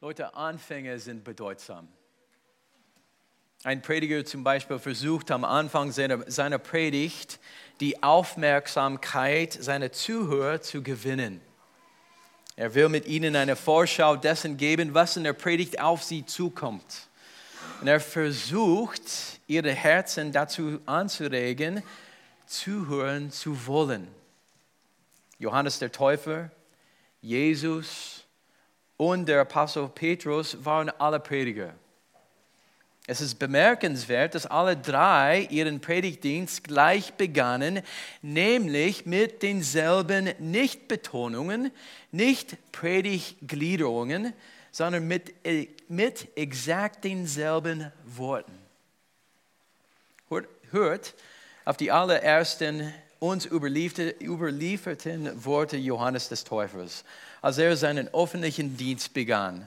Leute, Anfänge sind bedeutsam. Ein Prediger zum Beispiel versucht am Anfang seiner, seiner Predigt die Aufmerksamkeit seiner Zuhörer zu gewinnen. Er will mit ihnen eine Vorschau dessen geben, was in der Predigt auf sie zukommt. Und er versucht, ihre Herzen dazu anzuregen, zuhören zu wollen. Johannes der Täufer, Jesus und der Apostel Petrus waren alle Prediger. Es ist bemerkenswert, dass alle drei ihren Predigtdienst gleich begannen, nämlich mit denselben Nichtbetonungen, nicht Predigtgliederungen, sondern mit, mit exakt denselben Worten. Hört, hört auf die allerersten uns überlieferten Worte Johannes des Täufers, als er seinen öffentlichen Dienst begann.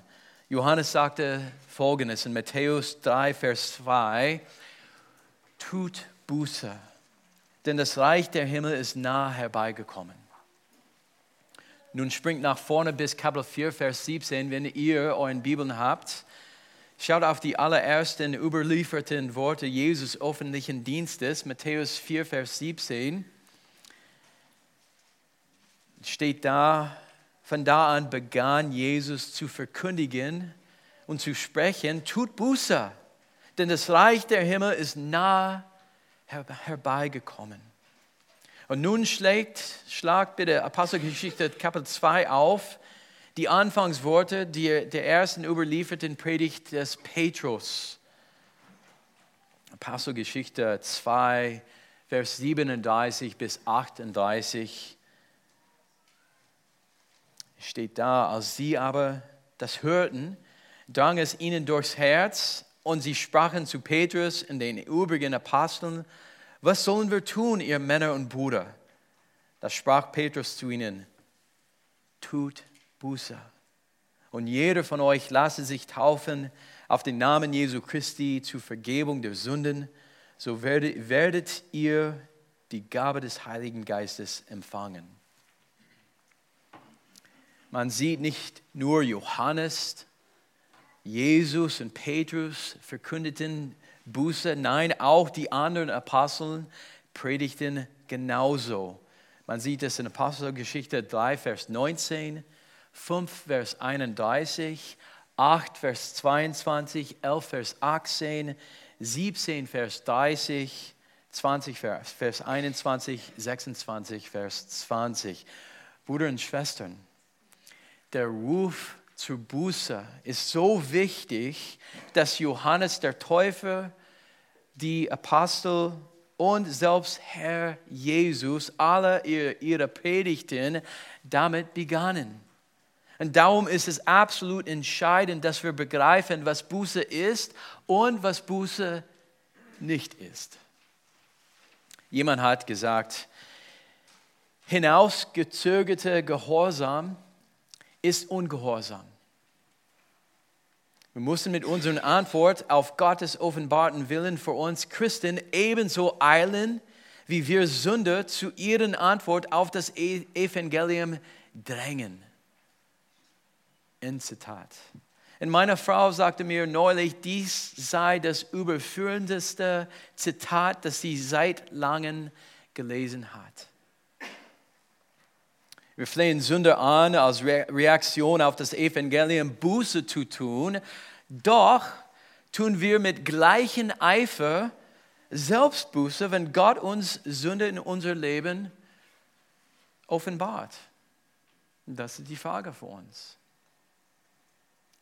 Johannes sagte folgendes in Matthäus 3, Vers 2, tut Buße, denn das Reich der Himmel ist nah herbeigekommen. Nun springt nach vorne bis Kapitel 4, Vers 17, wenn ihr euren Bibeln habt. Schaut auf die allerersten überlieferten Worte Jesus öffentlichen Dienstes, Matthäus 4, Vers 17. Steht da, von da an begann Jesus zu verkündigen und zu sprechen, tut Buße, denn das Reich der Himmel ist nah herbeigekommen. Und nun schlägt, schlagt bitte Apostelgeschichte Kapitel 2 auf, die Anfangsworte der, der ersten überlieferten Predigt des Petrus. Apostelgeschichte 2, Vers 37 bis 38 steht da, als sie aber das hörten, drang es ihnen durchs Herz und sie sprachen zu Petrus und den übrigen Aposteln, was sollen wir tun, ihr Männer und Brüder? Da sprach Petrus zu ihnen, tut Buße. Und jeder von euch lasse sich taufen auf den Namen Jesu Christi zur Vergebung der Sünden, so werdet, werdet ihr die Gabe des Heiligen Geistes empfangen. Man sieht nicht nur Johannes, Jesus und Petrus verkündeten Buße, nein, auch die anderen Aposteln predigten genauso. Man sieht es in Apostelgeschichte 3, Vers 19, 5, Vers 31, 8, Vers 22, 11, Vers 18, 17, Vers 30, 20, Vers 21, 26, Vers 20. Brüder und Schwestern, der Ruf zur Buße ist so wichtig, dass Johannes der Täufer, die Apostel und selbst Herr Jesus alle ihre Predigten damit begannen. Und darum ist es absolut entscheidend, dass wir begreifen, was Buße ist und was Buße nicht ist. Jemand hat gesagt, hinausgezögerte Gehorsam ist Ungehorsam. Wir müssen mit unserer Antwort auf Gottes offenbarten Willen für uns Christen ebenso eilen, wie wir Sünder zu ihren Antwort auf das e- Evangelium drängen. Ein Zitat. Und meine Frau sagte mir neulich, dies sei das überführendste Zitat, das sie seit langem gelesen hat. Wir flehen Sünder an, als Reaktion auf das Evangelium Buße zu tun, doch tun wir mit gleichem Eifer Selbstbuße, wenn Gott uns Sünde in unser Leben offenbart. Das ist die Frage für uns.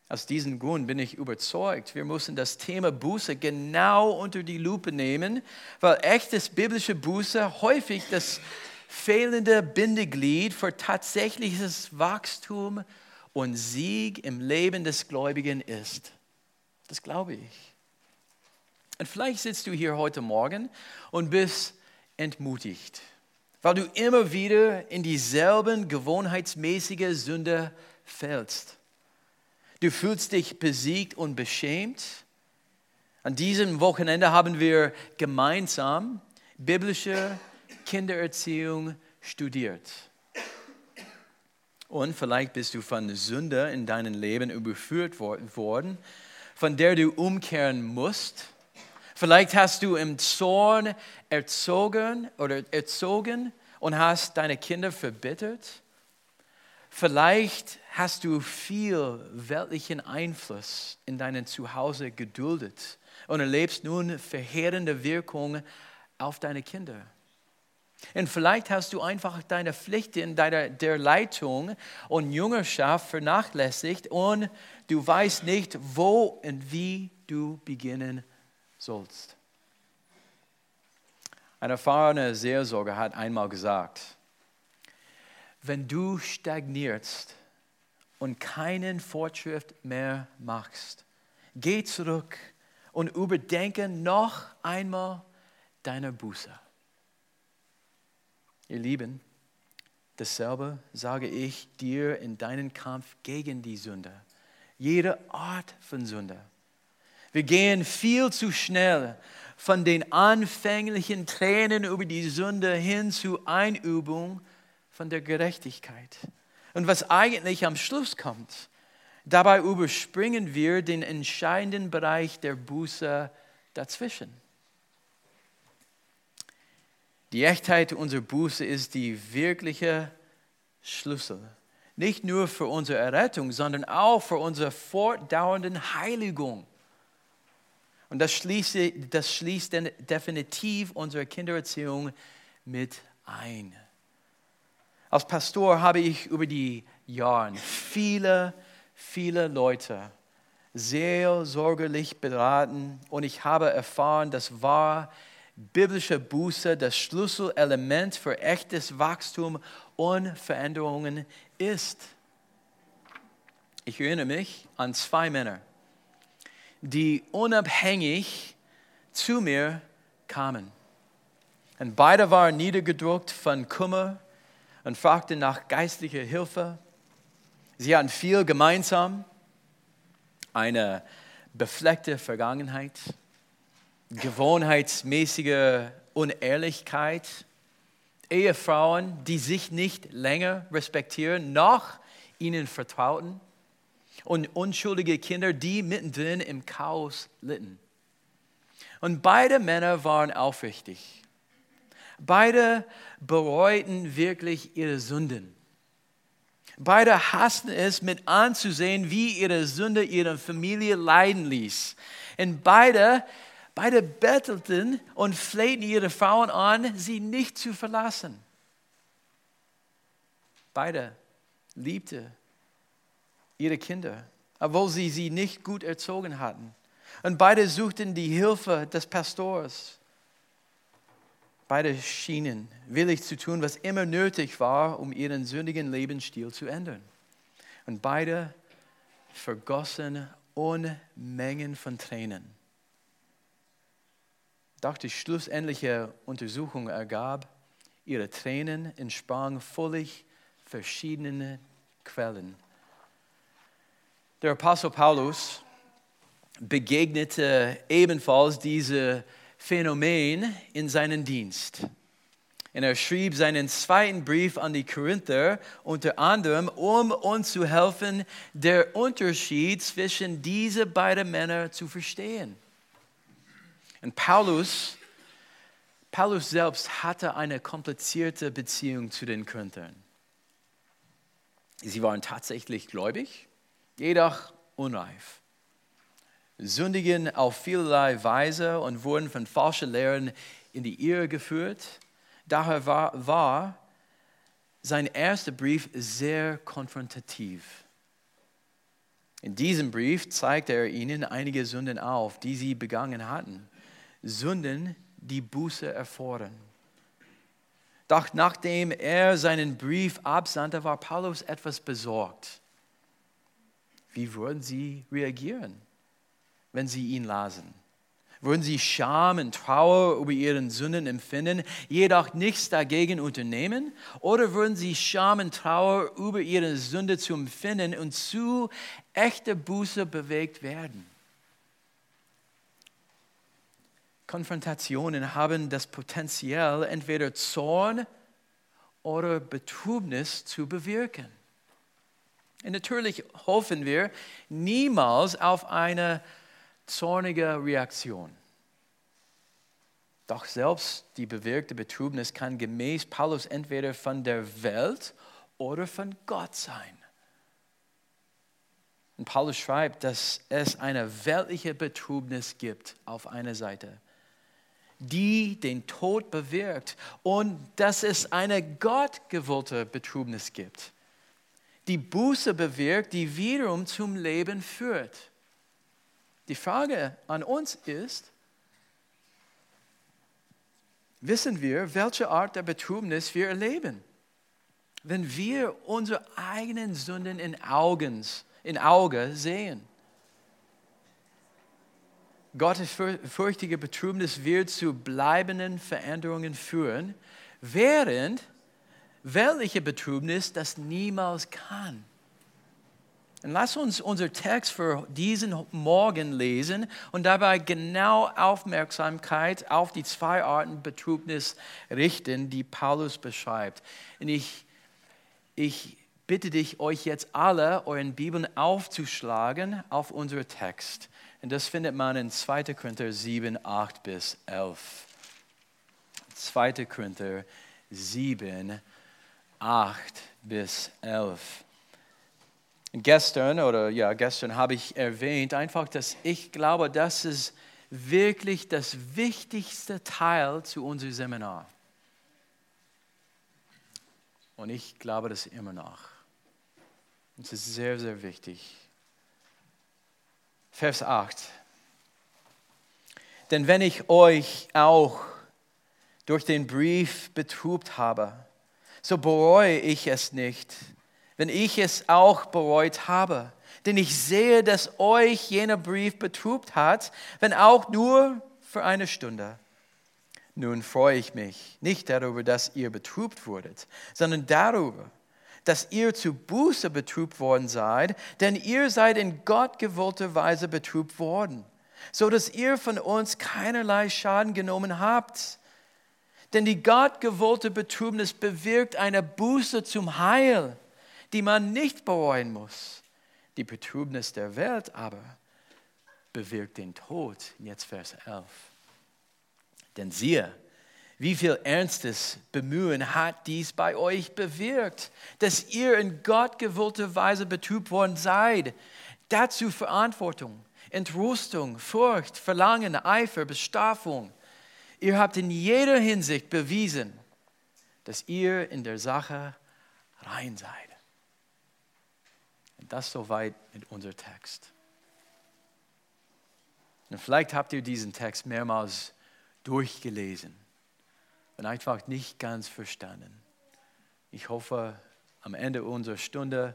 Aus diesem Grund bin ich überzeugt, wir müssen das Thema Buße genau unter die Lupe nehmen, weil echtes biblische Buße häufig das fehlende Bindeglied für tatsächliches Wachstum und Sieg im Leben des Gläubigen ist. Das glaube ich. Und vielleicht sitzt du hier heute Morgen und bist entmutigt, weil du immer wieder in dieselben gewohnheitsmäßige Sünde fällst. Du fühlst dich besiegt und beschämt. An diesem Wochenende haben wir gemeinsam biblische Kindererziehung studiert. Und vielleicht bist du von Sünde in deinem Leben überführt worden, von der du umkehren musst. Vielleicht hast du im Zorn erzogen oder erzogen und hast deine Kinder verbittert. Vielleicht hast du viel weltlichen Einfluss in deinem Zuhause geduldet und erlebst nun verheerende Wirkungen auf deine Kinder. Und vielleicht hast du einfach deine Pflicht in deiner, der Leitung und Jüngerschaft vernachlässigt und du weißt nicht, wo und wie du beginnen sollst. Ein erfahrener Seelsorger hat einmal gesagt, wenn du stagnierst und keinen Fortschritt mehr machst, geh zurück und überdenke noch einmal deine Buße. Ihr Lieben, dasselbe sage ich dir in deinem Kampf gegen die Sünde, jede Art von Sünde. Wir gehen viel zu schnell von den anfänglichen Tränen über die Sünde hin zu Einübung von der Gerechtigkeit. Und was eigentlich am Schluss kommt, dabei überspringen wir den entscheidenden Bereich der Buße dazwischen. Die Echtheit unserer Buße ist die wirkliche Schlüssel. Nicht nur für unsere Errettung, sondern auch für unsere fortdauernde Heiligung. Und das schließt, das schließt definitiv unsere Kindererziehung mit ein. Als Pastor habe ich über die Jahre viele, viele Leute sehr sorglich beraten und ich habe erfahren, dass wahr biblische Buße das Schlüsselelement für echtes Wachstum und Veränderungen ist. Ich erinnere mich an zwei Männer, die unabhängig zu mir kamen. Und beide waren niedergedruckt von Kummer und fragten nach geistlicher Hilfe. Sie hatten viel gemeinsam, eine befleckte Vergangenheit gewohnheitsmäßige Unehrlichkeit, Ehefrauen, die sich nicht länger respektieren, noch ihnen vertrauten und unschuldige Kinder, die mittendrin im Chaos litten. Und beide Männer waren aufrichtig. Beide bereuten wirklich ihre Sünden. Beide hassten es mit anzusehen, wie ihre Sünde ihre Familie leiden ließ. Und beide Beide bettelten und flehten ihre Frauen an, sie nicht zu verlassen. Beide liebten ihre Kinder, obwohl sie sie nicht gut erzogen hatten. Und beide suchten die Hilfe des Pastors. Beide schienen willig zu tun, was immer nötig war, um ihren sündigen Lebensstil zu ändern. Und beide vergossen Unmengen von Tränen doch die schlussendliche Untersuchung ergab, ihre Tränen entsprangen völlig verschiedenen Quellen. Der Apostel Paulus begegnete ebenfalls diesem Phänomen in seinem Dienst. Und er schrieb seinen zweiten Brief an die Korinther unter anderem, um uns zu helfen, der Unterschied zwischen diese beiden Männern zu verstehen. Und Paulus, Paulus selbst hatte eine komplizierte Beziehung zu den Korinthern. Sie waren tatsächlich gläubig, jedoch unreif, sündigen auf vielerlei Weise und wurden von falschen Lehren in die Irre geführt. Daher war, war sein erster Brief sehr konfrontativ. In diesem Brief zeigte er ihnen einige Sünden auf, die sie begangen hatten. Sünden, die Buße erfordern. Doch nachdem er seinen Brief absandte, war Paulus etwas besorgt. Wie würden sie reagieren, wenn sie ihn lasen? Würden sie Scham und Trauer über ihren Sünden empfinden, jedoch nichts dagegen unternehmen? Oder würden sie Scham und Trauer über ihre Sünde zu empfinden und zu echter Buße bewegt werden? Konfrontationen haben das Potenzial, entweder Zorn oder Betrübnis zu bewirken. Und natürlich hoffen wir niemals auf eine zornige Reaktion. Doch selbst die bewirkte Betrübnis kann gemäß Paulus entweder von der Welt oder von Gott sein. Und Paulus schreibt, dass es eine weltliche Betrübnis gibt auf einer Seite, die den Tod bewirkt und dass es eine gottgewollte Betrübnis gibt, die Buße bewirkt, die wiederum zum Leben führt. Die Frage an uns ist, wissen wir, welche Art der Betrübnis wir erleben? Wenn wir unsere eigenen Sünden in Augen in Auge sehen. Gottes fürchtige Betrübnis wird zu bleibenden Veränderungen führen, während weltliche Betrübnis das niemals kann. Und lass uns unseren Text für diesen Morgen lesen und dabei genau Aufmerksamkeit auf die zwei Arten Betrübnis richten, die Paulus beschreibt. Und ich, ich bitte dich, euch jetzt alle euren Bibeln aufzuschlagen auf unseren Text. Und das findet man in 2. Korinther 7, 8 bis 11. 2. Korinther 7, 8 bis 11. Gestern oder ja, gestern habe ich erwähnt einfach, dass ich glaube, das ist wirklich das wichtigste Teil zu unserem Seminar. Und ich glaube das immer noch. Das ist sehr, sehr wichtig. Vers 8. Denn wenn ich euch auch durch den Brief betrübt habe, so bereue ich es nicht, wenn ich es auch bereut habe. Denn ich sehe, dass euch jener Brief betrübt hat, wenn auch nur für eine Stunde. Nun freue ich mich nicht darüber, dass ihr betrübt wurdet, sondern darüber, dass ihr zu Buße betrübt worden seid, denn ihr seid in Gott gewollter Weise betrübt worden, so dass ihr von uns keinerlei Schaden genommen habt. Denn die Gott gewollte Betrübnis bewirkt eine Buße zum Heil, die man nicht bereuen muss. Die Betrübnis der Welt aber bewirkt den Tod. Jetzt Vers 11. Denn siehe, wie viel ernstes Bemühen hat dies bei euch bewirkt, dass ihr in Gott gewollte Weise betrübt worden seid. Dazu Verantwortung, Entrüstung, Furcht, Verlangen, Eifer, Bestrafung. Ihr habt in jeder Hinsicht bewiesen, dass ihr in der Sache rein seid. Und das soweit mit unserem Text. Und vielleicht habt ihr diesen Text mehrmals durchgelesen und einfach nicht ganz verstanden. Ich hoffe, am Ende unserer Stunde,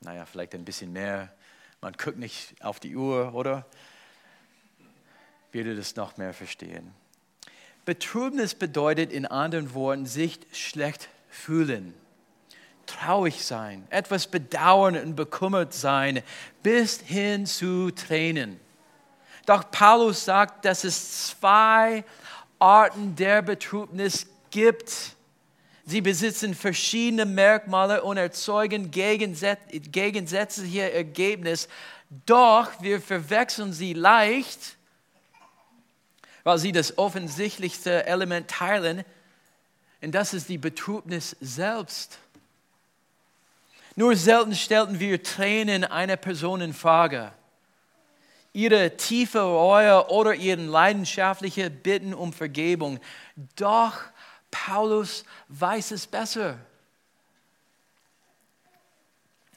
naja, vielleicht ein bisschen mehr, man guckt nicht auf die Uhr, oder? Wird ihr das noch mehr verstehen. Betrübnis bedeutet in anderen Worten sich schlecht fühlen, traurig sein, etwas bedauern und bekümmert sein, bis hin zu Tränen. Doch Paulus sagt, dass es zwei Arten der Betrübnis gibt. Sie besitzen verschiedene Merkmale und erzeugen gegensätzliche Ergebnisse. Doch wir verwechseln sie leicht, weil sie das offensichtlichste Element teilen. Und das ist die Betrübnis selbst. Nur selten stellten wir Tränen einer Person in Frage ihre tiefe Reue oder ihren leidenschaftlichen Bitten um Vergebung. Doch Paulus weiß es besser.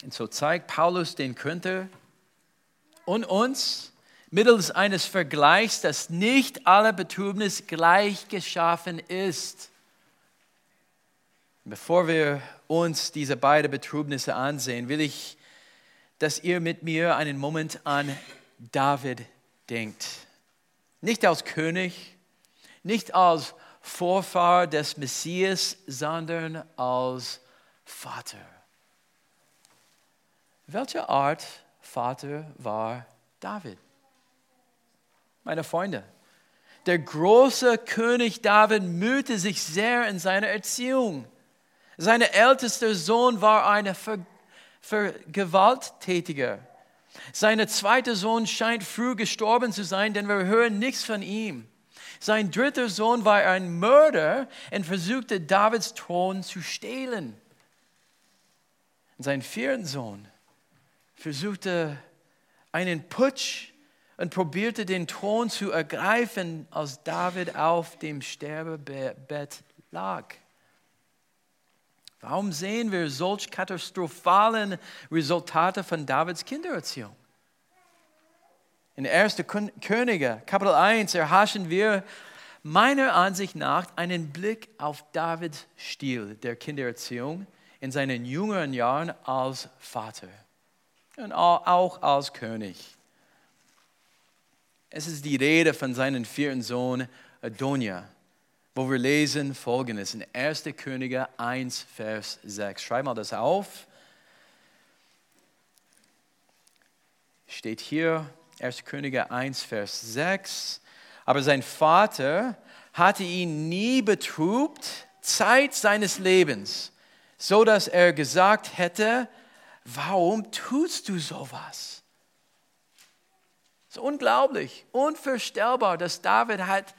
Und so zeigt Paulus den Korinther und uns mittels eines Vergleichs, dass nicht alle Betrübnis gleich geschaffen ist. Bevor wir uns diese beiden Betrübnisse ansehen, will ich, dass ihr mit mir einen Moment an David denkt. Nicht als König, nicht als Vorfahr des Messias, sondern als Vater. Welche Art Vater war David? Meine Freunde, der große König David mühte sich sehr in seiner Erziehung. Sein ältester Sohn war eine Gewalttätiger. Sein zweiter Sohn scheint früh gestorben zu sein, denn wir hören nichts von ihm. Sein dritter Sohn war ein Mörder und versuchte Davids Thron zu stehlen. Sein vierter Sohn versuchte einen Putsch und probierte den Thron zu ergreifen, als David auf dem Sterbebett lag. Warum sehen wir solch katastrophalen Resultate von Davids Kindererziehung? In 1. Könige, Kapitel 1, erhaschen wir meiner Ansicht nach einen Blick auf Davids Stil der Kindererziehung in seinen jüngeren Jahren als Vater und auch als König. Es ist die Rede von seinem vierten Sohn Adonia, wo wir lesen folgendes in 1. Könige 1, Vers 6. Schreib mal das auf. Steht hier 1. Könige 1, Vers 6. Aber sein Vater hatte ihn nie betrübt, Zeit seines Lebens, so dass er gesagt hätte, warum tust du sowas? Es ist unglaublich, unvorstellbar, dass David hat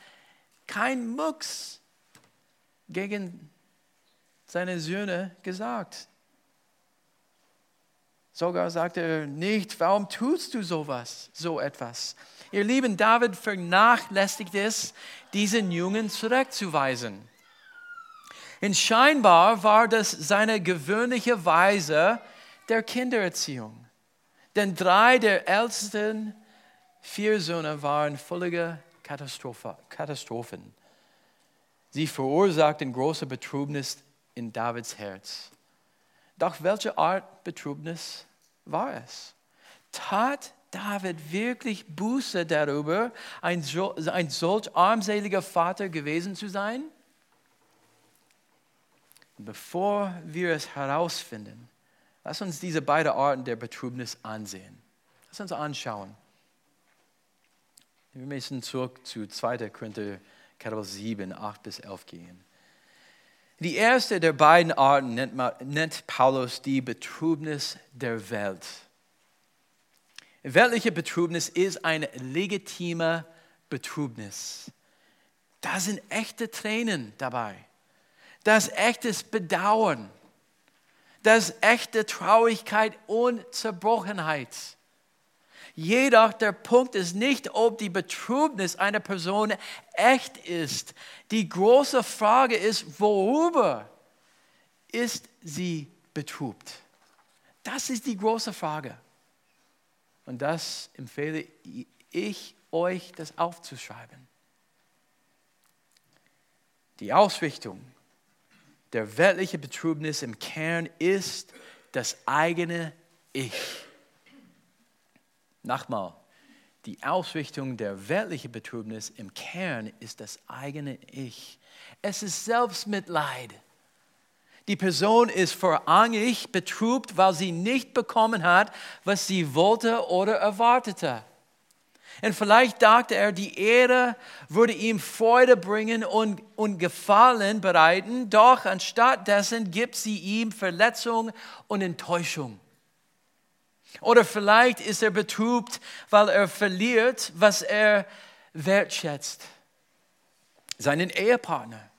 kein Mucks gegen seine Söhne gesagt. Sogar sagte er nicht, warum tust du sowas, so etwas? Ihr lieben David vernachlässigt es, diesen Jungen zurückzuweisen. Und scheinbar war das seine gewöhnliche Weise der Kindererziehung. Denn drei der ältesten Vier Söhne waren völlige Katastrophen. Sie verursachten große Betrübnis in Davids Herz. Doch welche Art Betrübnis war es? Tat David wirklich Buße darüber, ein, ein solch armseliger Vater gewesen zu sein? Bevor wir es herausfinden, lass uns diese beiden Arten der Betrübnis ansehen. Lass uns anschauen. Wir müssen zurück zu 2. Korinther Kapitel 7, 8 bis 11 gehen. Die erste der beiden Arten nennt, nennt Paulus die Betrübnis der Welt. Weltliche Betrübnis ist eine legitime Betrübnis. Da sind echte Tränen dabei. Das echtes Bedauern. Das echte Traurigkeit und Zerbrochenheit. Jedoch der Punkt ist nicht, ob die Betrübnis einer Person echt ist. Die große Frage ist, worüber ist sie betrübt? Das ist die große Frage. Und das empfehle ich euch, das aufzuschreiben. Die Ausrichtung der weltlichen Betrübnis im Kern ist das eigene Ich. Nochmal, die Ausrichtung der weltlichen Betrübnis im Kern ist das eigene Ich. Es ist Selbstmitleid. Die Person ist vorrangig betrübt, weil sie nicht bekommen hat, was sie wollte oder erwartete. Und vielleicht dachte er, die Ehre würde ihm Freude bringen und, und Gefallen bereiten, doch anstatt dessen gibt sie ihm Verletzung und Enttäuschung. Oder vielleicht ist er betrübt, weil er verliert, was er wertschätzt. Seinen Ehepartner,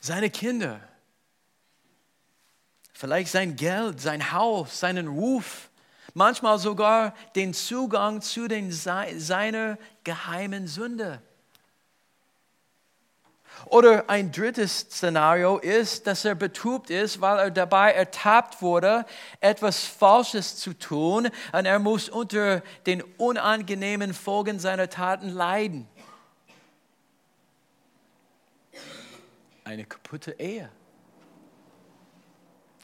seine Kinder, vielleicht sein Geld, sein Haus, seinen Ruf, manchmal sogar den Zugang zu den, seiner geheimen Sünde. Oder ein drittes Szenario ist, dass er betrübt ist, weil er dabei ertappt wurde, etwas Falsches zu tun und er muss unter den unangenehmen Folgen seiner Taten leiden. Eine kaputte Ehe,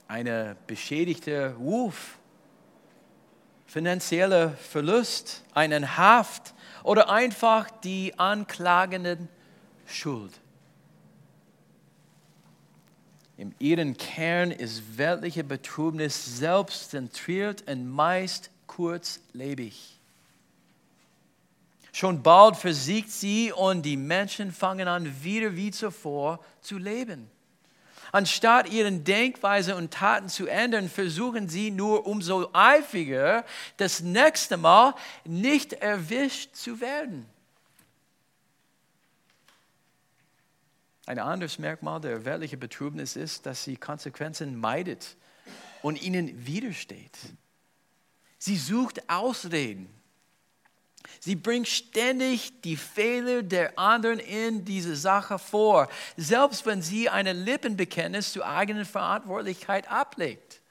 eine beschädigte Ruf, finanzieller Verlust, einen Haft oder einfach die anklagenden Schuld. Im ihren Kern ist weltliche Betrübnis selbstzentriert und meist kurzlebig. Schon bald versiegt sie und die Menschen fangen an, wieder wie zuvor zu leben. Anstatt ihren Denkweise und Taten zu ändern, versuchen sie nur umso eifriger, das nächste Mal nicht erwischt zu werden. Ein anderes Merkmal der weltlichen Betrübnis ist, dass sie Konsequenzen meidet und ihnen widersteht. Sie sucht Ausreden. Sie bringt ständig die Fehler der anderen in diese Sache vor, selbst wenn sie ein Lippenbekenntnis zur eigenen Verantwortlichkeit ablegt.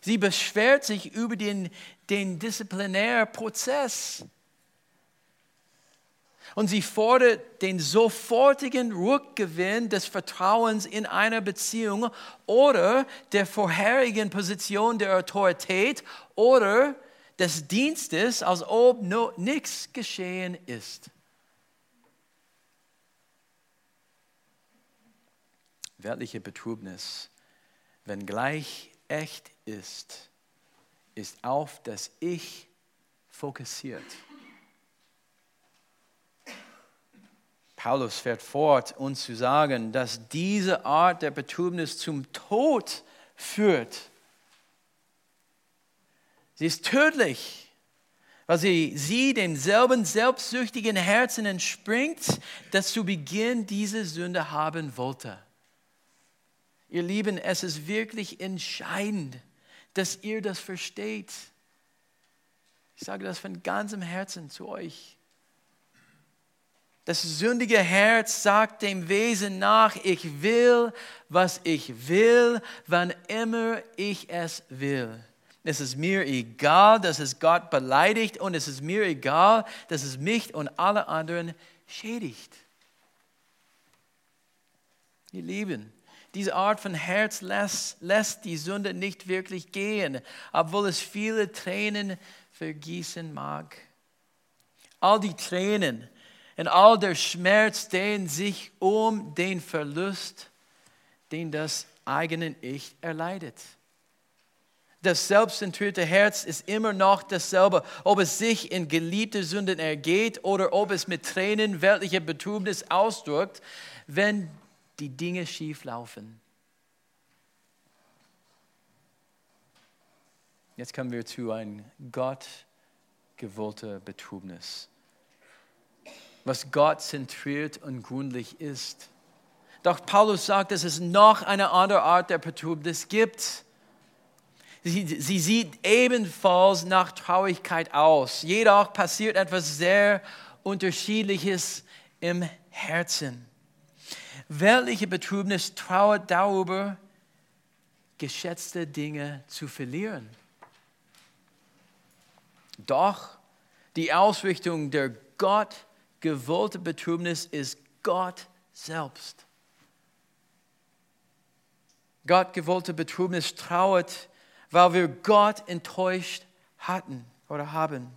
Sie beschwert sich über den, den Disziplinärprozess und sie fordert den sofortigen Rückgewinn des Vertrauens in einer Beziehung oder der vorherigen Position der Autorität oder des Dienstes, als ob nichts geschehen ist. Weltliche Betrübnis, wenngleich echt ist, ist auf das Ich fokussiert. Paulus fährt fort, uns zu sagen, dass diese Art der Betrübnis zum Tod führt. Sie ist tödlich, weil sie, sie demselben selbstsüchtigen Herzen entspringt, das zu Beginn diese Sünde haben wollte. Ihr Lieben, es ist wirklich entscheidend, dass ihr das versteht. Ich sage das von ganzem Herzen zu euch. Das sündige Herz sagt dem Wesen nach, ich will, was ich will, wann immer ich es will. Es ist mir egal, dass es Gott beleidigt und es ist mir egal, dass es mich und alle anderen schädigt. Ihr Lieben, diese Art von Herz lässt, lässt die Sünde nicht wirklich gehen, obwohl es viele Tränen vergießen mag. All die Tränen, und all der Schmerz dehnt sich um den Verlust, den das eigene Ich erleidet. Das selbstzentrierte Herz ist immer noch dasselbe, ob es sich in geliebte Sünden ergeht oder ob es mit Tränen weltlicher Betrübnis ausdrückt, wenn die Dinge schief laufen. Jetzt kommen wir zu ein Gott gewollter Betrübnis was Gott zentriert und gründlich ist. Doch Paulus sagt, dass es noch eine andere Art der Betrübnis gibt. Sie, sie sieht ebenfalls nach Traurigkeit aus. Jedoch passiert etwas sehr Unterschiedliches im Herzen. Weltliche Betrübnis trauert darüber, geschätzte Dinge zu verlieren. Doch die Ausrichtung der Gott gewollte Betrübnis ist Gott selbst. Gott gewollte Betrübnis trauert, weil wir Gott enttäuscht hatten oder haben.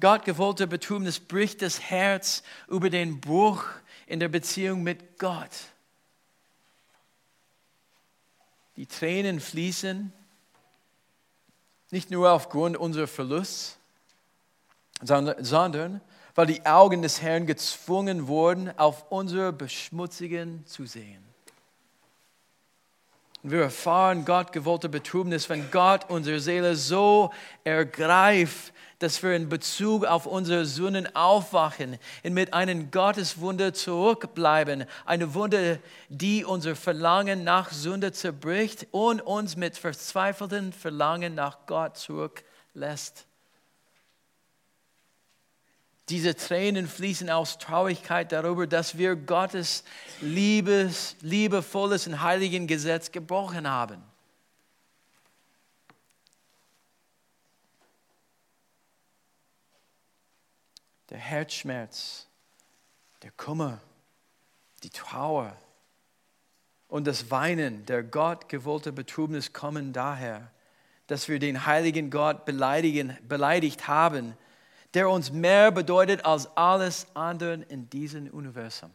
Gott gewollte Betrübnis bricht das Herz über den Bruch in der Beziehung mit Gott. Die Tränen fließen nicht nur aufgrund unserer Verlust, sondern weil die Augen des Herrn gezwungen wurden, auf unsere Beschmutzigen zu sehen. wir erfahren Gott gewollte Betrübnis, wenn Gott unsere Seele so ergreift, dass wir in Bezug auf unsere Sünden aufwachen und mit einem Gotteswunder zurückbleiben. Eine Wunde, die unser Verlangen nach Sünde zerbricht und uns mit verzweifeltem Verlangen nach Gott zurücklässt. Diese Tränen fließen aus Traurigkeit darüber, dass wir Gottes liebes, liebevolles und heiligen Gesetz gebrochen haben. Der Herzschmerz, der Kummer, die Trauer und das Weinen der Gott gewollte Betrübnis kommen daher, dass wir den heiligen Gott beleidigt haben der uns mehr bedeutet als alles andere in diesem Universum.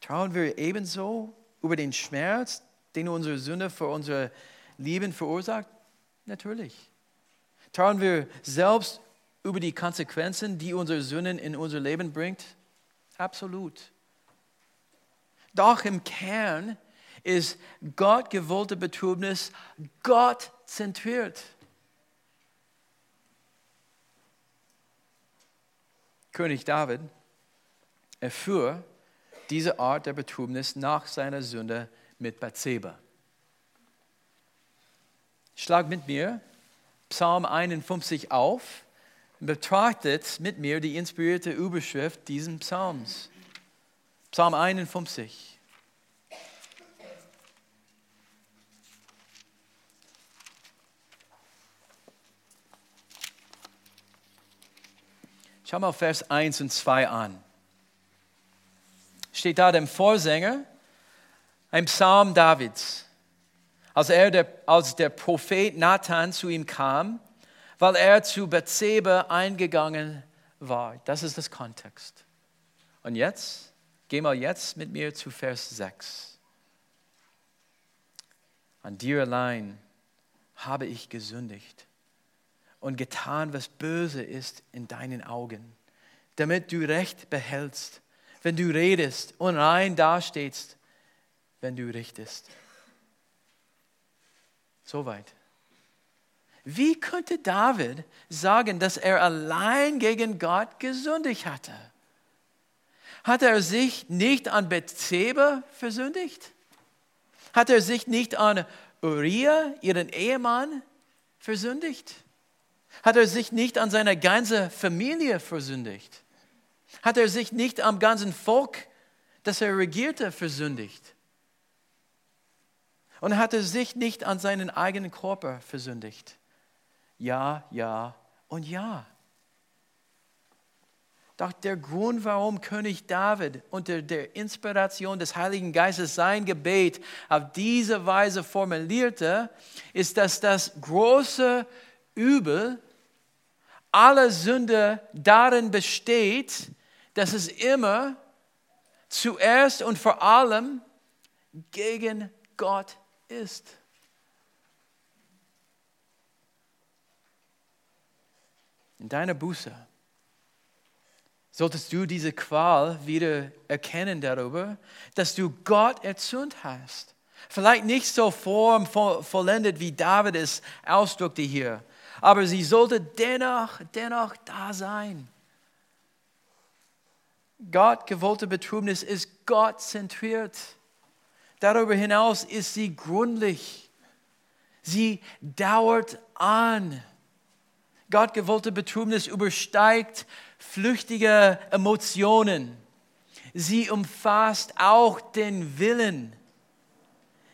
Trauen wir ebenso über den Schmerz, den unsere Sünde für unsere Lieben verursacht? Natürlich. Trauen wir selbst über die Konsequenzen, die unsere Sünden in unser Leben bringt? Absolut. Doch im Kern ist Gott gewollte Betrübnis Gott zentriert. König David erfuhr diese Art der Betrübnis nach seiner Sünde mit Bathseba. Schlag mit mir Psalm 51 auf und betrachtet mit mir die inspirierte Überschrift dieses Psalms. Psalm 51. Schau mal Vers 1 und 2 an. Steht da dem Vorsänger, ein Psalm Davids. Als, er der, als der Prophet Nathan zu ihm kam, weil er zu Bathseba eingegangen war. Das ist das Kontext. Und jetzt, geh mal jetzt mit mir zu Vers 6. An dir allein habe ich gesündigt und getan, was böse ist in deinen Augen, damit du Recht behältst, wenn du redest und rein dastehst, wenn du richtest. Soweit. Wie könnte David sagen, dass er allein gegen Gott gesündigt hatte? Hat er sich nicht an Bethseba versündigt? Hat er sich nicht an Uriah, ihren Ehemann, versündigt? Hat er sich nicht an seine ganze Familie versündigt? Hat er sich nicht am ganzen Volk, das er regierte, versündigt? Und hat er sich nicht an seinen eigenen Körper versündigt? Ja, ja und ja. Doch der Grund, warum König David unter der Inspiration des Heiligen Geistes sein Gebet auf diese Weise formulierte, ist, dass das große Übel aller Sünde darin besteht, dass es immer zuerst und vor allem gegen Gott ist. In deiner Buße solltest du diese Qual wieder erkennen darüber, dass du Gott erzürnt hast. Vielleicht nicht so formvollendet, wie David es ausdrückte hier, aber sie sollte dennoch, dennoch da sein. Gott gewollte Betrübnis ist Gott zentriert. Darüber hinaus ist sie gründlich. Sie dauert an. Gott gewollte Betrübnis übersteigt flüchtige Emotionen. Sie umfasst auch den Willen.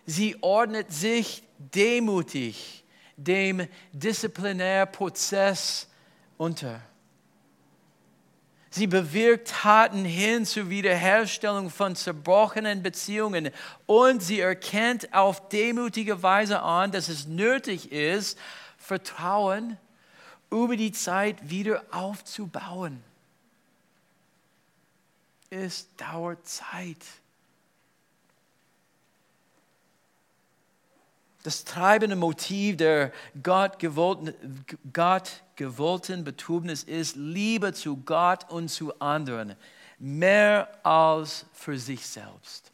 Sie ordnet sich demutig dem Disziplinärprozess unter. Sie bewirkt Taten hin zur Wiederherstellung von zerbrochenen Beziehungen und sie erkennt auf demütige Weise an, dass es nötig ist, Vertrauen über die Zeit wieder aufzubauen. Es dauert Zeit. Das treibende Motiv der Gott gewollten, Gott gewollten Betrübnis ist Liebe zu Gott und zu anderen, mehr als für sich selbst.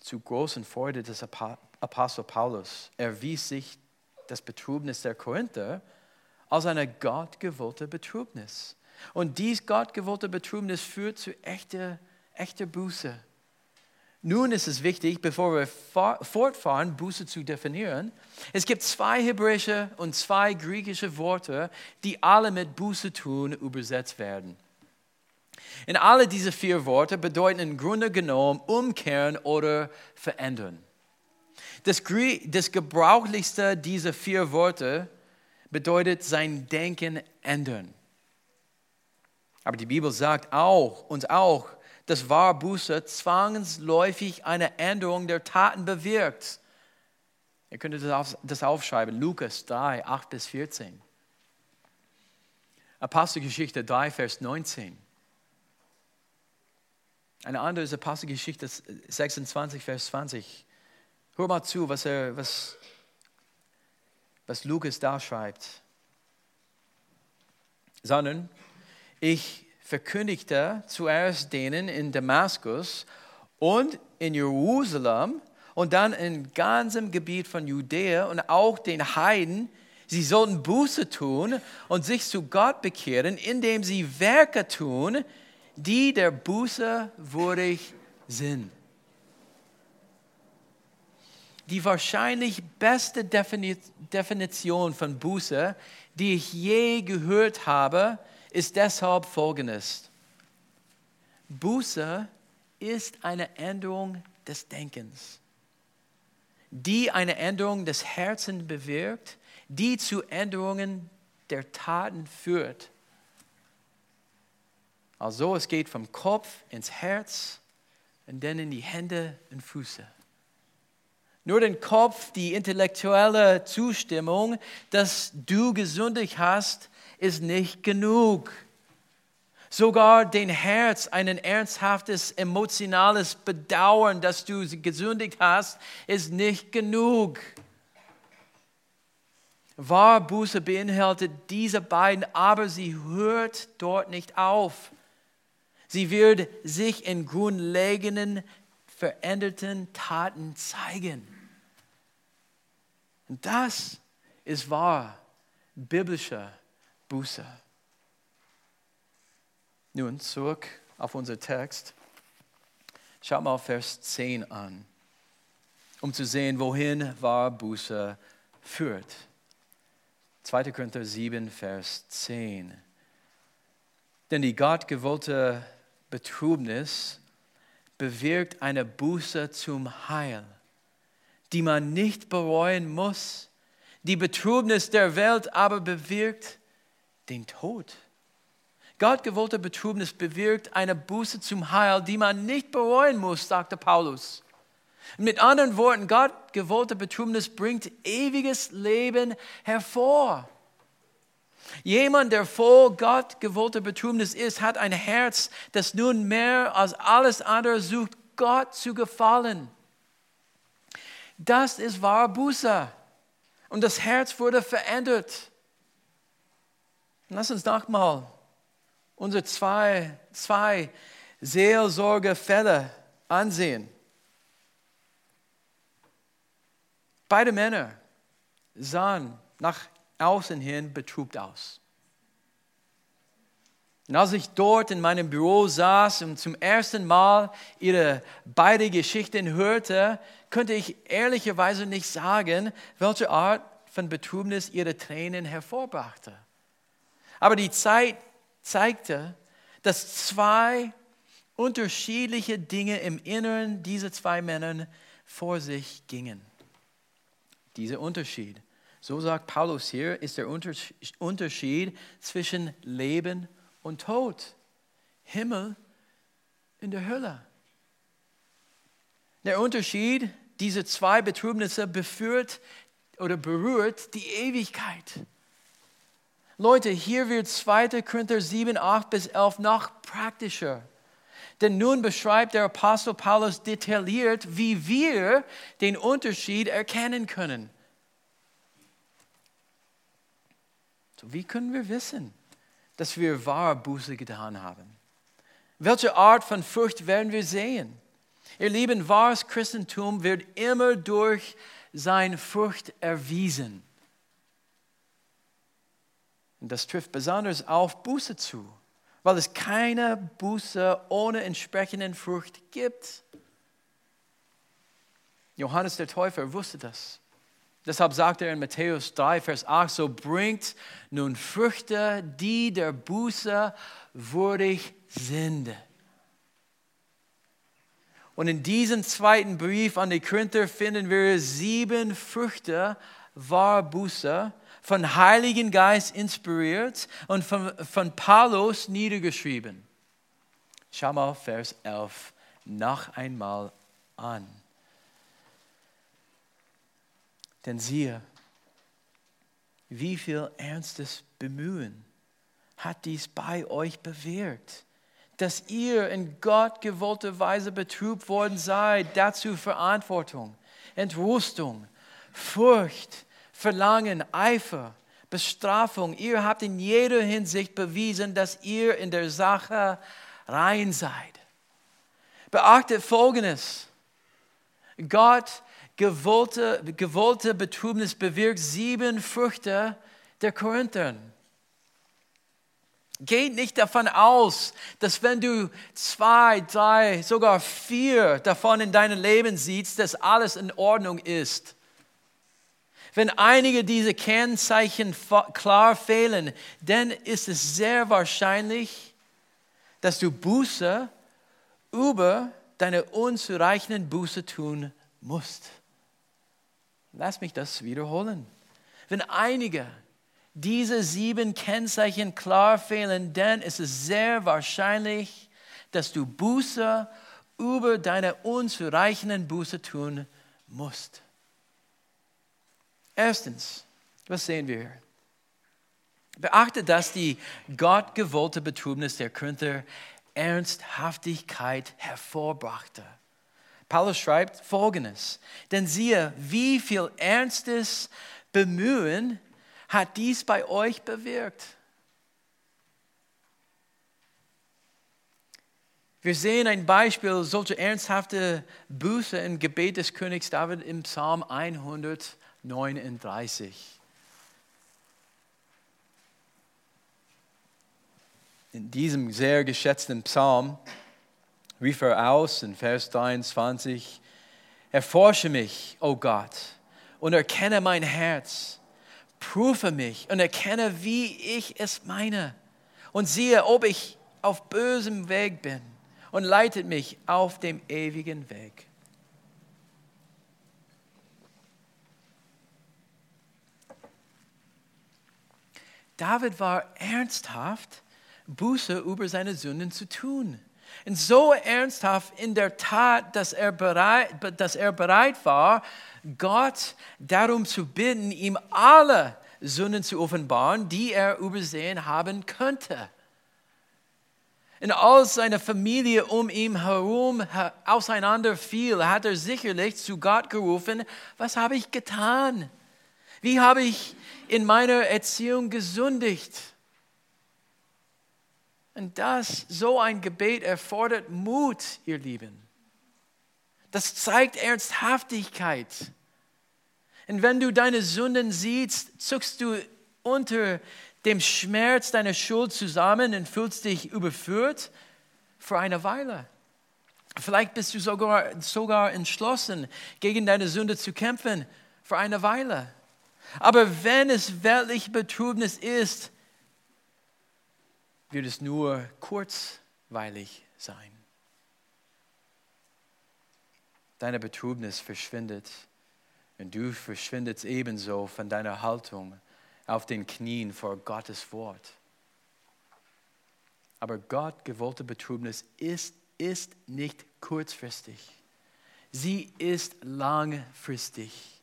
Zu großen Freude des Apostel Paulus erwies sich das Betrübnis der Korinther als eine gottgewollte Betrübnis. Und dies gottgewollte Betrübnis führt zu echter, echter Buße nun ist es wichtig, bevor wir fortfahren, Buße zu definieren. Es gibt zwei hebräische und zwei griechische Worte, die alle mit Buße tun übersetzt werden. In alle diese vier Worte bedeuten im Grunde genommen umkehren oder verändern. Das, das gebrauchlichste dieser vier Worte bedeutet sein Denken ändern. Aber die Bibel sagt auch, uns auch, dass wahre Buße zwangsläufig eine Änderung der Taten bewirkt. Ihr könnt das aufschreiben, Lukas 3, 8 bis 14. Apostelgeschichte 3, Vers 19. Eine andere ist Apostelgeschichte 26, Vers 20. Hör mal zu, was, er, was, was Lukas da schreibt. Sondern ich verkündigte zuerst denen in Damaskus und in Jerusalem und dann im ganzen Gebiet von Judäa und auch den Heiden, sie sollten Buße tun und sich zu Gott bekehren, indem sie Werke tun, die der Buße würdig sind. Die wahrscheinlich beste Definition von Buße, die ich je gehört habe, ist deshalb folgendes. Buße ist eine Änderung des Denkens, die eine Änderung des Herzens bewirkt, die zu Änderungen der Taten führt. Also es geht vom Kopf ins Herz und dann in die Hände und Füße. Nur den Kopf, die intellektuelle Zustimmung, dass du gesündigt hast, ist nicht genug. Sogar dein Herz, ein ernsthaftes emotionales Bedauern, dass du gesündigt hast, ist nicht genug. Wahrbuße beinhaltet diese beiden, aber sie hört dort nicht auf. Sie wird sich in grundlegenden, veränderten Taten zeigen. Und das ist wahr, biblische Buße. Nun zurück auf unser Text. Schau mal Vers 10 an, um zu sehen, wohin wahr Buße führt. 2. Korinther 7, Vers 10. Denn die gottgewollte Betrübnis bewirkt eine Buße zum Heil, die man nicht bereuen muss. Die Betrübnis der Welt aber bewirkt den Tod. Gottgewollte Betrübnis bewirkt eine Buße zum Heil, die man nicht bereuen muss, sagte Paulus. Mit anderen Worten, Gott gewollte Betrübnis bringt ewiges Leben hervor. Jemand, der voll Gott gewollter Betrübnis ist, hat ein Herz, das nun mehr als alles andere sucht, Gott zu gefallen. Das ist wahre Buße. Und das Herz wurde verändert. Lass uns nochmal unsere zwei, zwei Seelsorgefälle ansehen. Beide Männer sahen nach außen hin betrübt aus. Und als ich dort in meinem Büro saß und zum ersten Mal ihre beiden Geschichten hörte, konnte ich ehrlicherweise nicht sagen, welche Art von Betrübnis ihre Tränen hervorbrachte. Aber die Zeit zeigte, dass zwei unterschiedliche Dinge im Inneren dieser zwei Männer vor sich gingen. Dieser Unterschied so sagt Paulus hier, ist der Unterschied zwischen Leben und Tod. Himmel in der Hölle. Der Unterschied dieser zwei Betrübnisse beführt oder berührt die Ewigkeit. Leute, hier wird 2. Korinther 7, 8 bis 11 noch praktischer. Denn nun beschreibt der Apostel Paulus detailliert, wie wir den Unterschied erkennen können. Wie können wir wissen, dass wir wahre Buße getan haben? Welche Art von Furcht werden wir sehen? Ihr Lieben, wahres Christentum wird immer durch seine Furcht erwiesen. Und das trifft besonders auf Buße zu, weil es keine Buße ohne entsprechenden Furcht gibt. Johannes der Täufer wusste das. Deshalb sagt er in Matthäus 3, Vers 8, so bringt nun Früchte, die der Buße würdig sind. Und in diesem zweiten Brief an die Korinther finden wir sieben Früchte war Buße, von Heiligen Geist inspiriert und von, von Paulus niedergeschrieben. Schau mal Vers 11 noch einmal an. Denn siehe, wie viel ernstes Bemühen hat dies bei euch bewirkt, dass ihr in Gott gewollter Weise betrübt worden seid, dazu Verantwortung, Entrüstung, Furcht, Verlangen, Eifer, Bestrafung. Ihr habt in jeder Hinsicht bewiesen, dass ihr in der Sache rein seid. Beachtet Folgendes. Gott gewollte, gewollte Betrübnis bewirkt sieben Früchte der Korinther. Geht nicht davon aus, dass wenn du zwei, drei, sogar vier davon in deinem Leben siehst, dass alles in Ordnung ist. Wenn einige dieser Kennzeichen klar fehlen, dann ist es sehr wahrscheinlich, dass du Buße über deine unzureichenden Buße tun musst. Lass mich das wiederholen. Wenn einige diese sieben Kennzeichen klar fehlen, dann ist es sehr wahrscheinlich, dass du Buße über deine unzureichenden Buße tun musst. Erstens, was sehen wir hier? Beachte, dass die gottgewollte Betrübnis der Korinther Ernsthaftigkeit hervorbrachte. Paulus schreibt folgendes, denn siehe, wie viel ernstes Bemühen hat dies bei euch bewirkt. Wir sehen ein Beispiel solcher ernsthafter Buße im Gebet des Königs David im Psalm 139. In diesem sehr geschätzten Psalm rief er aus in Vers 23, Erforsche mich, o oh Gott, und erkenne mein Herz prüfe mich und erkenne, wie ich es meine. Und siehe, ob ich auf bösem Weg bin und leitet mich auf dem ewigen Weg. David war ernsthaft, Buße über seine Sünden zu tun. Und so ernsthaft in der Tat, dass er bereit, dass er bereit war, Gott darum zu bitten, ihm alle Sünden zu offenbaren, die er übersehen haben könnte. Und als seine Familie um ihn herum auseinanderfiel, hat er sicherlich zu Gott gerufen, was habe ich getan? Wie habe ich in meiner Erziehung gesündigt? Und das, so ein Gebet erfordert Mut, ihr Lieben. Das zeigt Ernsthaftigkeit. Und wenn du deine Sünden siehst, zuckst du unter dem Schmerz deiner Schuld zusammen und fühlst dich überführt für eine Weile. Vielleicht bist du sogar, sogar entschlossen, gegen deine Sünde zu kämpfen für eine Weile. Aber wenn es weltliche Betrübnis ist, wird es nur kurzweilig sein deine Betrübnis verschwindet. Und du verschwindest ebenso von deiner Haltung auf den Knien vor Gottes Wort. Aber Gott gewollte Betrübnis ist, ist nicht kurzfristig. Sie ist langfristig.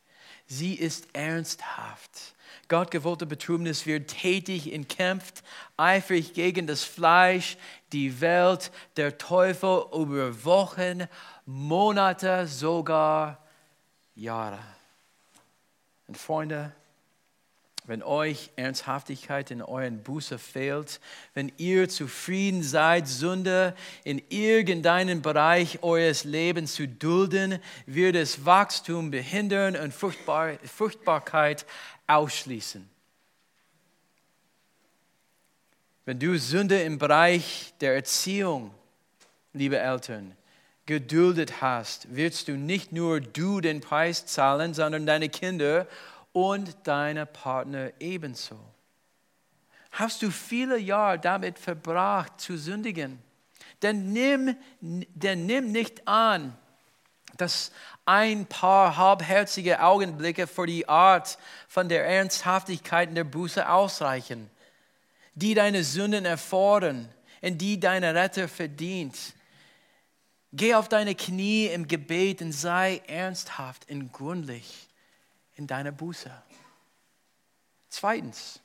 Sie ist ernsthaft. Gott gewollte Betrübnis wird tätig und kämpft eifrig gegen das Fleisch, die Welt, der Teufel über Wochen, Monate, sogar Jahre. Und Freunde, wenn euch Ernsthaftigkeit in euren Buße fehlt, wenn ihr zufrieden seid, Sünde in irgendeinem Bereich eures Lebens zu dulden, wird es Wachstum behindern und Fruchtbar Fruchtbarkeit ausschließen. Wenn du Sünde im Bereich der Erziehung, liebe Eltern, geduldet hast, wirst du nicht nur du den Preis zahlen, sondern deine Kinder und deine Partner ebenso. Hast du viele Jahre damit verbracht zu sündigen? Denn nimm, denn nimm nicht an, dass ein paar halbherzige Augenblicke für die Art von der Ernsthaftigkeit der Buße ausreichen, die deine Sünden erfordern und die deine Retter verdient. Geh auf deine Knie im Gebet und sei ernsthaft und gründlich in deiner Buße. Zweitens,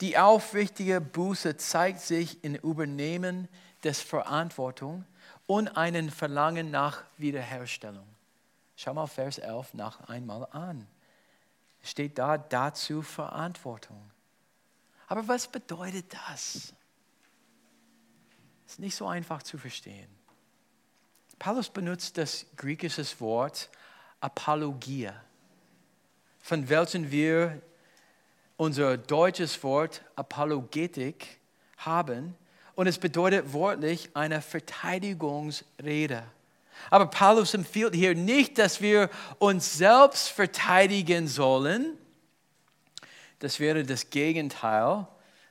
die aufrichtige Buße zeigt sich im Übernehmen des Verantwortung und einem Verlangen nach Wiederherstellung. Schau mal Vers 11 noch einmal an. steht da dazu Verantwortung. Aber was bedeutet das? Ist nicht so einfach zu verstehen. Paulus benutzt das griechische Wort Apologia, von welchem wir unser deutsches Wort Apologetik haben. Und es bedeutet wortlich eine Verteidigungsrede. Aber Paulus empfiehlt hier nicht, dass wir uns selbst verteidigen sollen. Das wäre das Gegenteil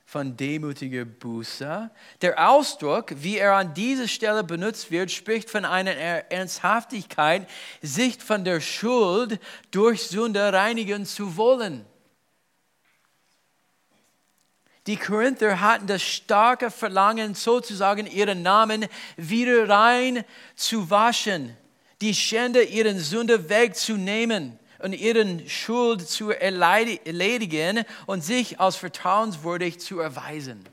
von demütiger Buße. Der Ausdruck, wie er an dieser Stelle benutzt wird, spricht von einer Ernsthaftigkeit, sich von der Schuld durch Sünde reinigen zu wollen. Die Korinther hatten das starke Verlangen, sozusagen ihren Namen wieder rein zu waschen, die Schände ihren Sünde wegzunehmen und ihren Schuld zu erledigen und sich als vertrauenswürdig zu erweisen.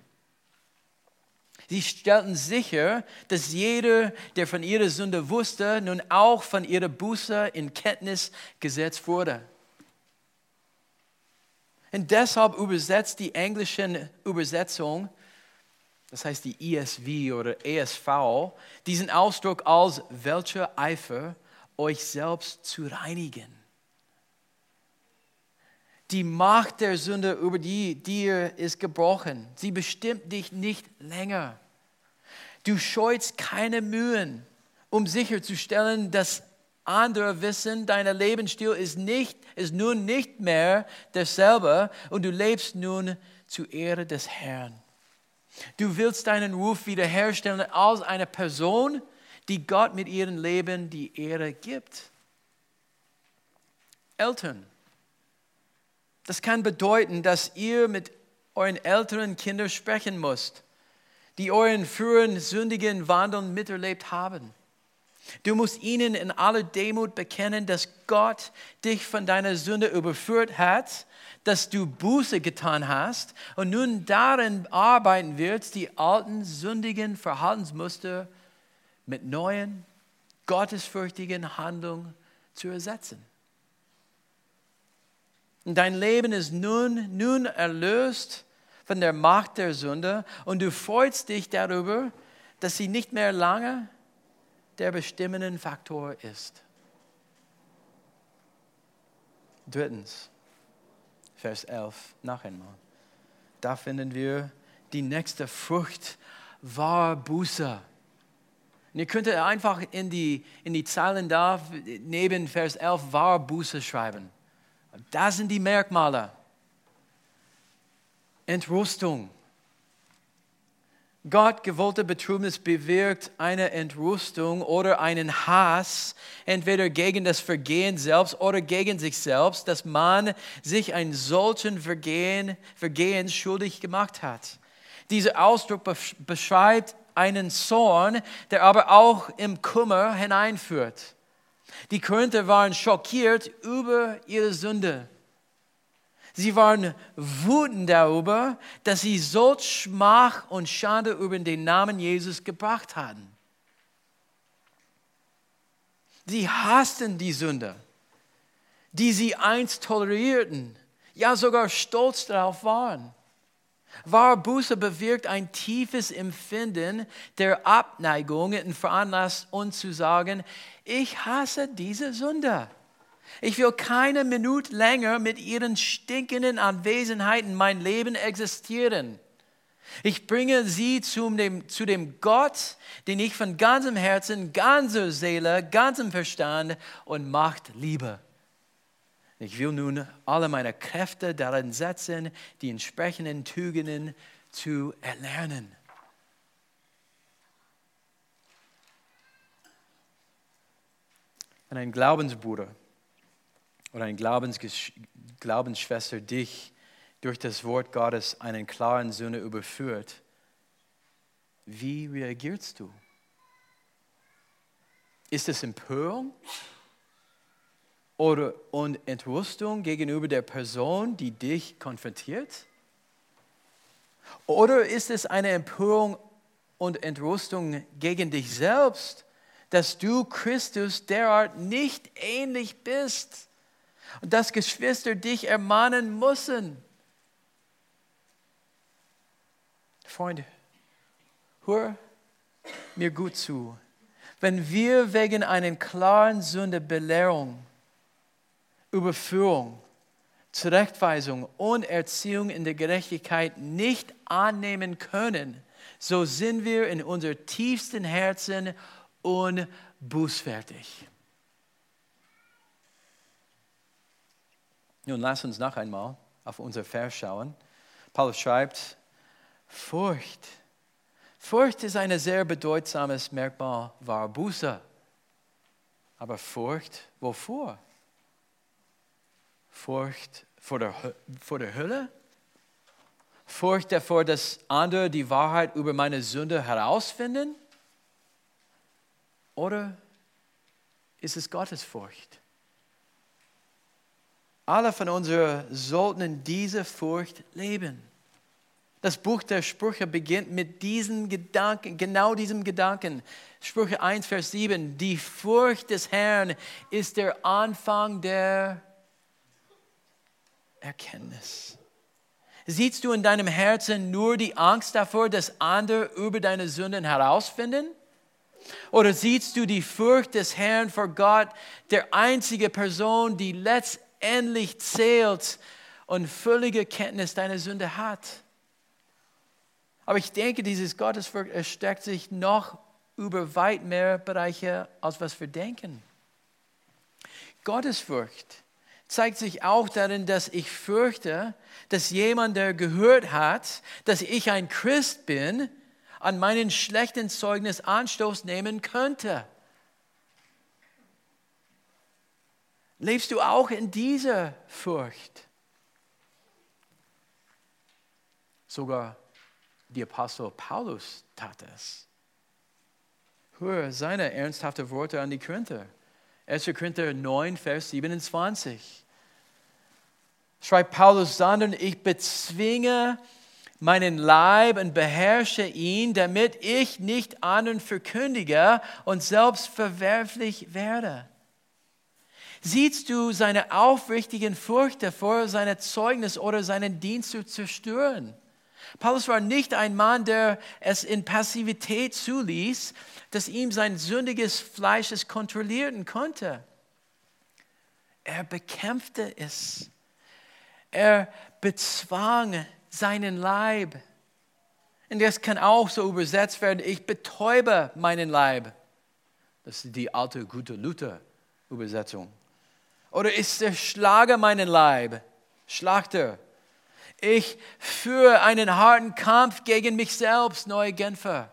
Sie stellten sicher, dass jeder, der von ihrer Sünde wusste, nun auch von ihrer Buße in Kenntnis gesetzt wurde. Und deshalb übersetzt die englische Übersetzung, das heißt die ESV oder ESV, diesen Ausdruck als welcher Eifer, euch selbst zu reinigen. Die Macht der Sünde über die dir ist gebrochen. Sie bestimmt dich nicht länger. Du scheust keine Mühen, um sicherzustellen, dass andere wissen, dein Lebensstil ist, nicht, ist nun nicht mehr derselbe und du lebst nun zur Ehre des Herrn. Du willst deinen Ruf wiederherstellen als eine Person, die Gott mit ihrem Leben die Ehre gibt. Eltern, das kann bedeuten, dass ihr mit euren älteren Kindern sprechen müsst, die euren früheren sündigen Wandeln miterlebt haben. Du musst ihnen in aller Demut bekennen, dass Gott dich von deiner Sünde überführt hat, dass du Buße getan hast und nun darin arbeiten wirst, die alten sündigen Verhaltensmuster mit neuen, gottesfürchtigen Handlungen zu ersetzen. Und dein Leben ist nun, nun erlöst von der Macht der Sünde und du freust dich darüber, dass sie nicht mehr lange der bestimmende Faktor ist. Drittens, Vers 11, noch einmal. Da finden wir die nächste Frucht war Buße. Und ihr könnt einfach in die, in die Zeilen da neben Vers 11 war Buße schreiben. Das sind die Merkmale. Entrüstung, Gott gewollte Betrübnis bewirkt eine Entrüstung oder einen Hass, entweder gegen das Vergehen selbst oder gegen sich selbst, dass man sich ein solchen Vergehen, Vergehen schuldig gemacht hat. Dieser Ausdruck beschreibt einen Zorn, der aber auch im Kummer hineinführt. Die Korinther waren schockiert über ihre Sünde. Sie waren wütend darüber, dass sie solch Schmach und Schande über den Namen Jesus gebracht hatten. Sie hassten die Sünde, die sie einst tolerierten, ja sogar stolz darauf waren. Wahre Buße bewirkt ein tiefes Empfinden der Abneigung und veranlasst uns zu sagen, ich hasse diese Sünde. Ich will keine Minute länger mit ihren stinkenden Anwesenheiten mein Leben existieren. Ich bringe sie zu dem, zu dem Gott, den ich von ganzem Herzen, ganzer Seele, ganzem Verstand und Macht liebe. Ich will nun alle meine Kräfte darin setzen, die entsprechenden Tugenden zu erlernen. Und ein Glaubensbruder oder eine Glaubensschwester dich durch das Wort Gottes einen klaren Sinne überführt, wie reagierst du? Ist es Empörung oder und Entrüstung gegenüber der Person, die dich konfrontiert? Oder ist es eine Empörung und Entrüstung gegen dich selbst, dass du Christus derart nicht ähnlich bist? Und dass Geschwister dich ermahnen müssen. Freunde, hör mir gut zu. Wenn wir wegen einer klaren Sünde Belehrung, Überführung, Zurechtweisung und Erziehung in der Gerechtigkeit nicht annehmen können, so sind wir in unser tiefsten Herzen unbußfertig. Nun lass uns noch einmal auf unser Vers schauen. Paulus schreibt, Furcht. Furcht ist ein sehr bedeutsames Merkmal war Buße. Aber Furcht, wovor? Furcht vor der, vor der Hölle? Furcht davor, dass andere die Wahrheit über meine Sünde herausfinden? Oder ist es Gottes Furcht? Alle von uns sollten in dieser Furcht leben. Das Buch der Sprüche beginnt mit diesem Gedanken, genau diesem Gedanken. Sprüche 1, Vers 7. Die Furcht des Herrn ist der Anfang der Erkenntnis. Siehst du in deinem Herzen nur die Angst davor, dass andere über deine Sünden herausfinden? Oder siehst du die Furcht des Herrn vor Gott, der einzige Person, die letztendlich zählt und völlige Kenntnis deiner Sünde hat? Aber ich denke, dieses Gottesfurcht erstreckt sich noch über weit mehr Bereiche, als was wir denken. Gottesfurcht zeigt sich auch darin, dass ich fürchte, dass jemand, der gehört hat, dass ich ein Christ bin, an meinen schlechten Zeugnis Anstoß nehmen könnte. Lebst du auch in dieser Furcht? Sogar der Apostel Paulus tat es. Höre seine ernsthaften Worte an die Korinther. 1. Korinther 9, Vers 27. Schreibt Paulus, sondern ich bezwinge meinen Leib und beherrsche ihn, damit ich nicht anderen verkündige und selbst verwerflich werde. Siehst du seine aufrichtigen Furcht davor, seine Zeugnis oder seinen Dienst zu zerstören? Paulus war nicht ein Mann, der es in Passivität zuließ, dass ihm sein sündiges Fleisch es kontrollieren konnte. Er bekämpfte es. Er bezwang seinen Leib. Und das kann auch so übersetzt werden, ich betäube meinen Leib. Das ist die alte gute Luther-Übersetzung. Oder ich zerschlage meinen Leib. Schlachter. Ich führe einen harten Kampf gegen mich selbst, neue Genfer.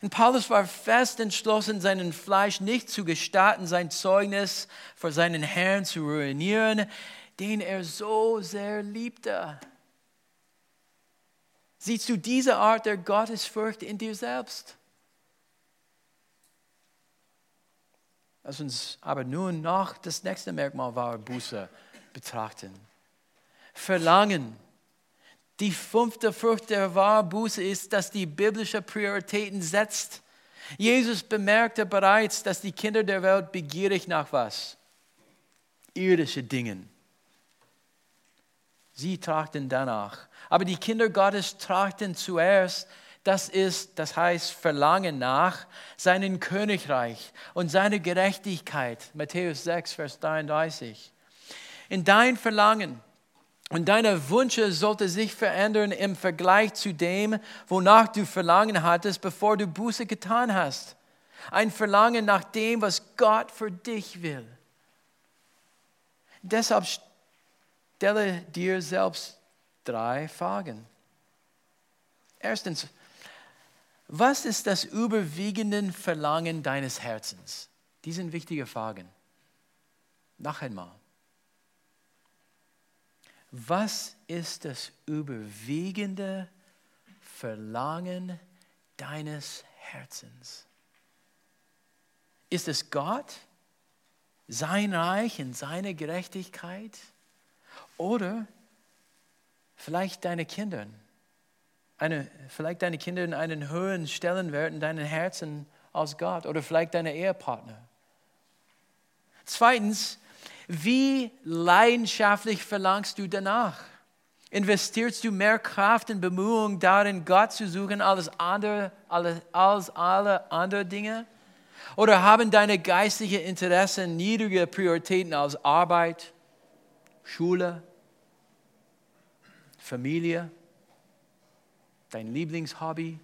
Und Paulus war fest entschlossen, seinem Fleisch nicht zu gestatten, sein Zeugnis vor seinen Herrn zu ruinieren, den er so sehr liebte. Siehst du diese Art der Gottesfurcht in dir selbst? Lass uns aber nun noch das nächste Merkmal wahrer Buße betrachten. Verlangen. Die fünfte Frucht der wahren Buße ist, dass die biblische Prioritäten setzt. Jesus bemerkte bereits, dass die Kinder der Welt begierig nach was? Irdische Dingen. Sie trachten danach. Aber die Kinder Gottes trachten zuerst, das ist, das heißt, Verlangen nach seinem Königreich und seiner Gerechtigkeit. Matthäus 6, Vers 33. In dein Verlangen und deine Wünsche sollten sich verändern im Vergleich zu dem, wonach du Verlangen hattest, bevor du Buße getan hast. Ein Verlangen nach dem, was Gott für dich will. Deshalb stelle dir selbst drei Fragen. Erstens, was ist das überwiegende Verlangen deines Herzens? Die sind wichtige Fragen. Noch einmal. Was ist das überwiegende Verlangen deines Herzens? Ist es Gott, sein Reich und seine Gerechtigkeit? Oder vielleicht deine Kinder? Eine, vielleicht deine Kinder in einen höheren Stellenwert in deinem Herzen als Gott oder vielleicht deine Ehepartner. Zweitens, Wie leidenschaftlich verlangst du danach? Investierst du mehr Kraft und Bemühungen darin, Gott zu suchen als, andere, als alle anderen Dinge? Oder haben deine geistlichen Interessen niedrige Prioritäten als Arbeit, Schule, Familie, dein Lieblingshobby?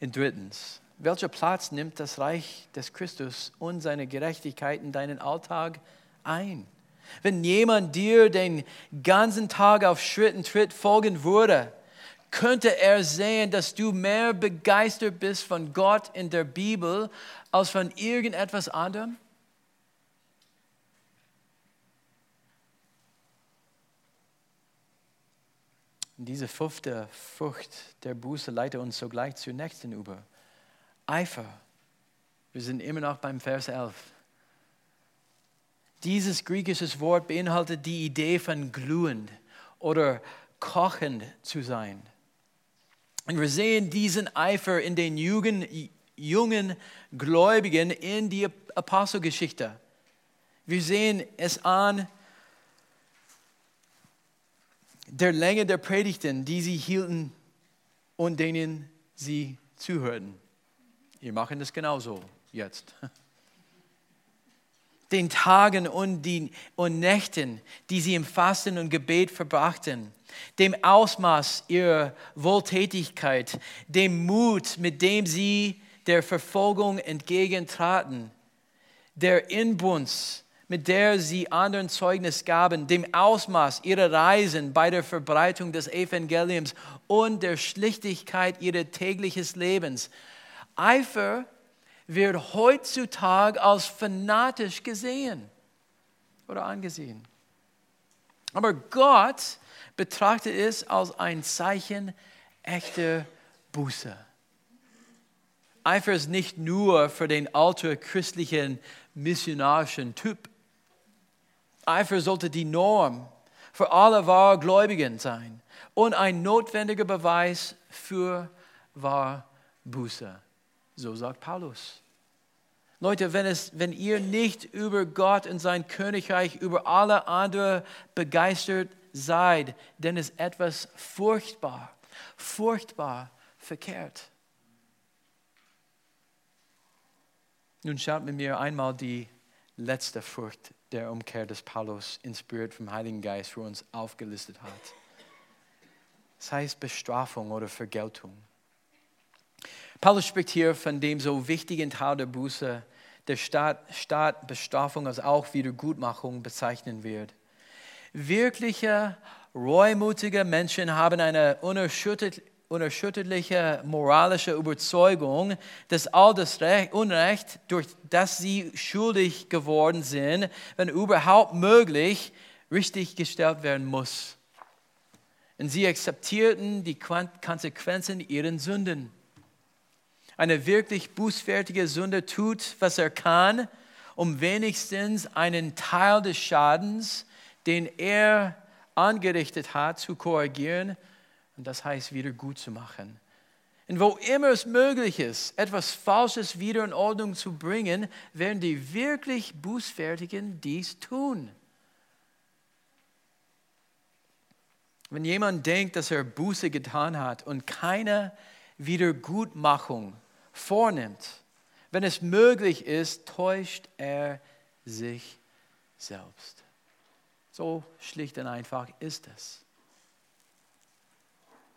Und drittens, welcher Platz nimmt das Reich des Christus und seine Gerechtigkeit in deinen Alltag ein? Wenn jemand dir den ganzen Tag auf Schritt und Tritt folgen würde, könnte er sehen, dass du mehr begeistert bist von Gott in der Bibel als von irgendetwas anderem? Diese fünfte Frucht der Buße leitet uns sogleich zur nächsten über. Eifer. Wir sind immer noch beim Vers 11. Dieses griechische Wort beinhaltet die Idee von glühend oder kochend zu sein. Und wir sehen diesen Eifer in den jungen, jungen Gläubigen in die Apostelgeschichte. Wir sehen es an der Länge der Predigten, die sie hielten und denen sie zuhörten. Wir machen das genauso jetzt. Den Tagen und, die, und Nächten, die sie im Fasten und Gebet verbrachten, dem Ausmaß ihrer Wohltätigkeit, dem Mut, mit dem sie der Verfolgung entgegentraten, der Inbrunst, mit der sie anderen Zeugnis gaben, dem Ausmaß ihrer Reisen bei der Verbreitung des Evangeliums und der Schlichtigkeit ihres täglichen Lebens. Eifer wird heutzutage als fanatisch gesehen oder angesehen. Aber Gott betrachtet es als ein Zeichen echter Buße. Eifer ist nicht nur für den alten christlichen missionarischen Typ. Eifer sollte die Norm für alle Wahrgläubigen sein und ein notwendiger Beweis für Wahrbuße. So sagt Paulus. Leute, wenn, es, wenn ihr nicht über Gott und sein Königreich, über alle anderen begeistert seid, dann ist etwas furchtbar, furchtbar verkehrt. Nun schaut mit mir einmal die letzte Furcht der Umkehr des Paulus, inspiriert vom Heiligen Geist, für uns aufgelistet hat. Das heißt Bestrafung oder Vergeltung. Paulus spricht hier von dem so wichtigen Teil der Buße, der Staat, Staat Bestrafung als auch Wiedergutmachung bezeichnen wird. Wirkliche, reumutige Menschen haben eine unerschütterliche moralische Überzeugung, dass all das Unrecht, durch das sie schuldig geworden sind, wenn überhaupt möglich, richtig gestellt werden muss. Und sie akzeptierten die Konsequenzen ihrer Sünden eine wirklich bußfertige Sünde tut, was er kann, um wenigstens einen Teil des Schadens, den er angerichtet hat, zu korrigieren und das heißt wieder gut zu machen. Und wo immer es möglich ist, etwas Falsches wieder in Ordnung zu bringen, werden die wirklich Bußfertigen dies tun. Wenn jemand denkt, dass er Buße getan hat und keine Wiedergutmachung vornimmt, wenn es möglich ist, täuscht er sich selbst. So schlicht und einfach ist es.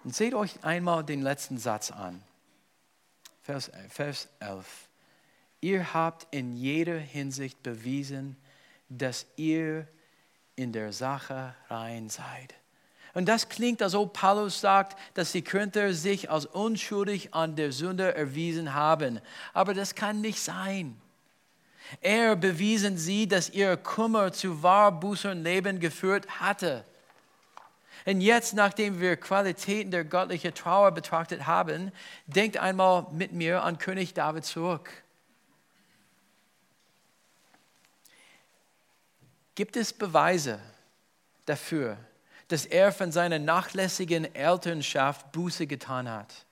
Und seht euch einmal den letzten Satz an. Vers, Vers 11. Ihr habt in jeder Hinsicht bewiesen, dass ihr in der Sache rein seid. Und das klingt, als ob Paulus sagt, dass die Korinther sich als unschuldig an der Sünde erwiesen haben. Aber das kann nicht sein. Er bewiesen sie, dass ihr Kummer zu wahrbußern Leben geführt hatte. Und jetzt, nachdem wir Qualitäten der göttlichen Trauer betrachtet haben, denkt einmal mit mir an König David zurück. Gibt es Beweise dafür, dass er von seiner nachlässigen Elternschaft Buße getan hat?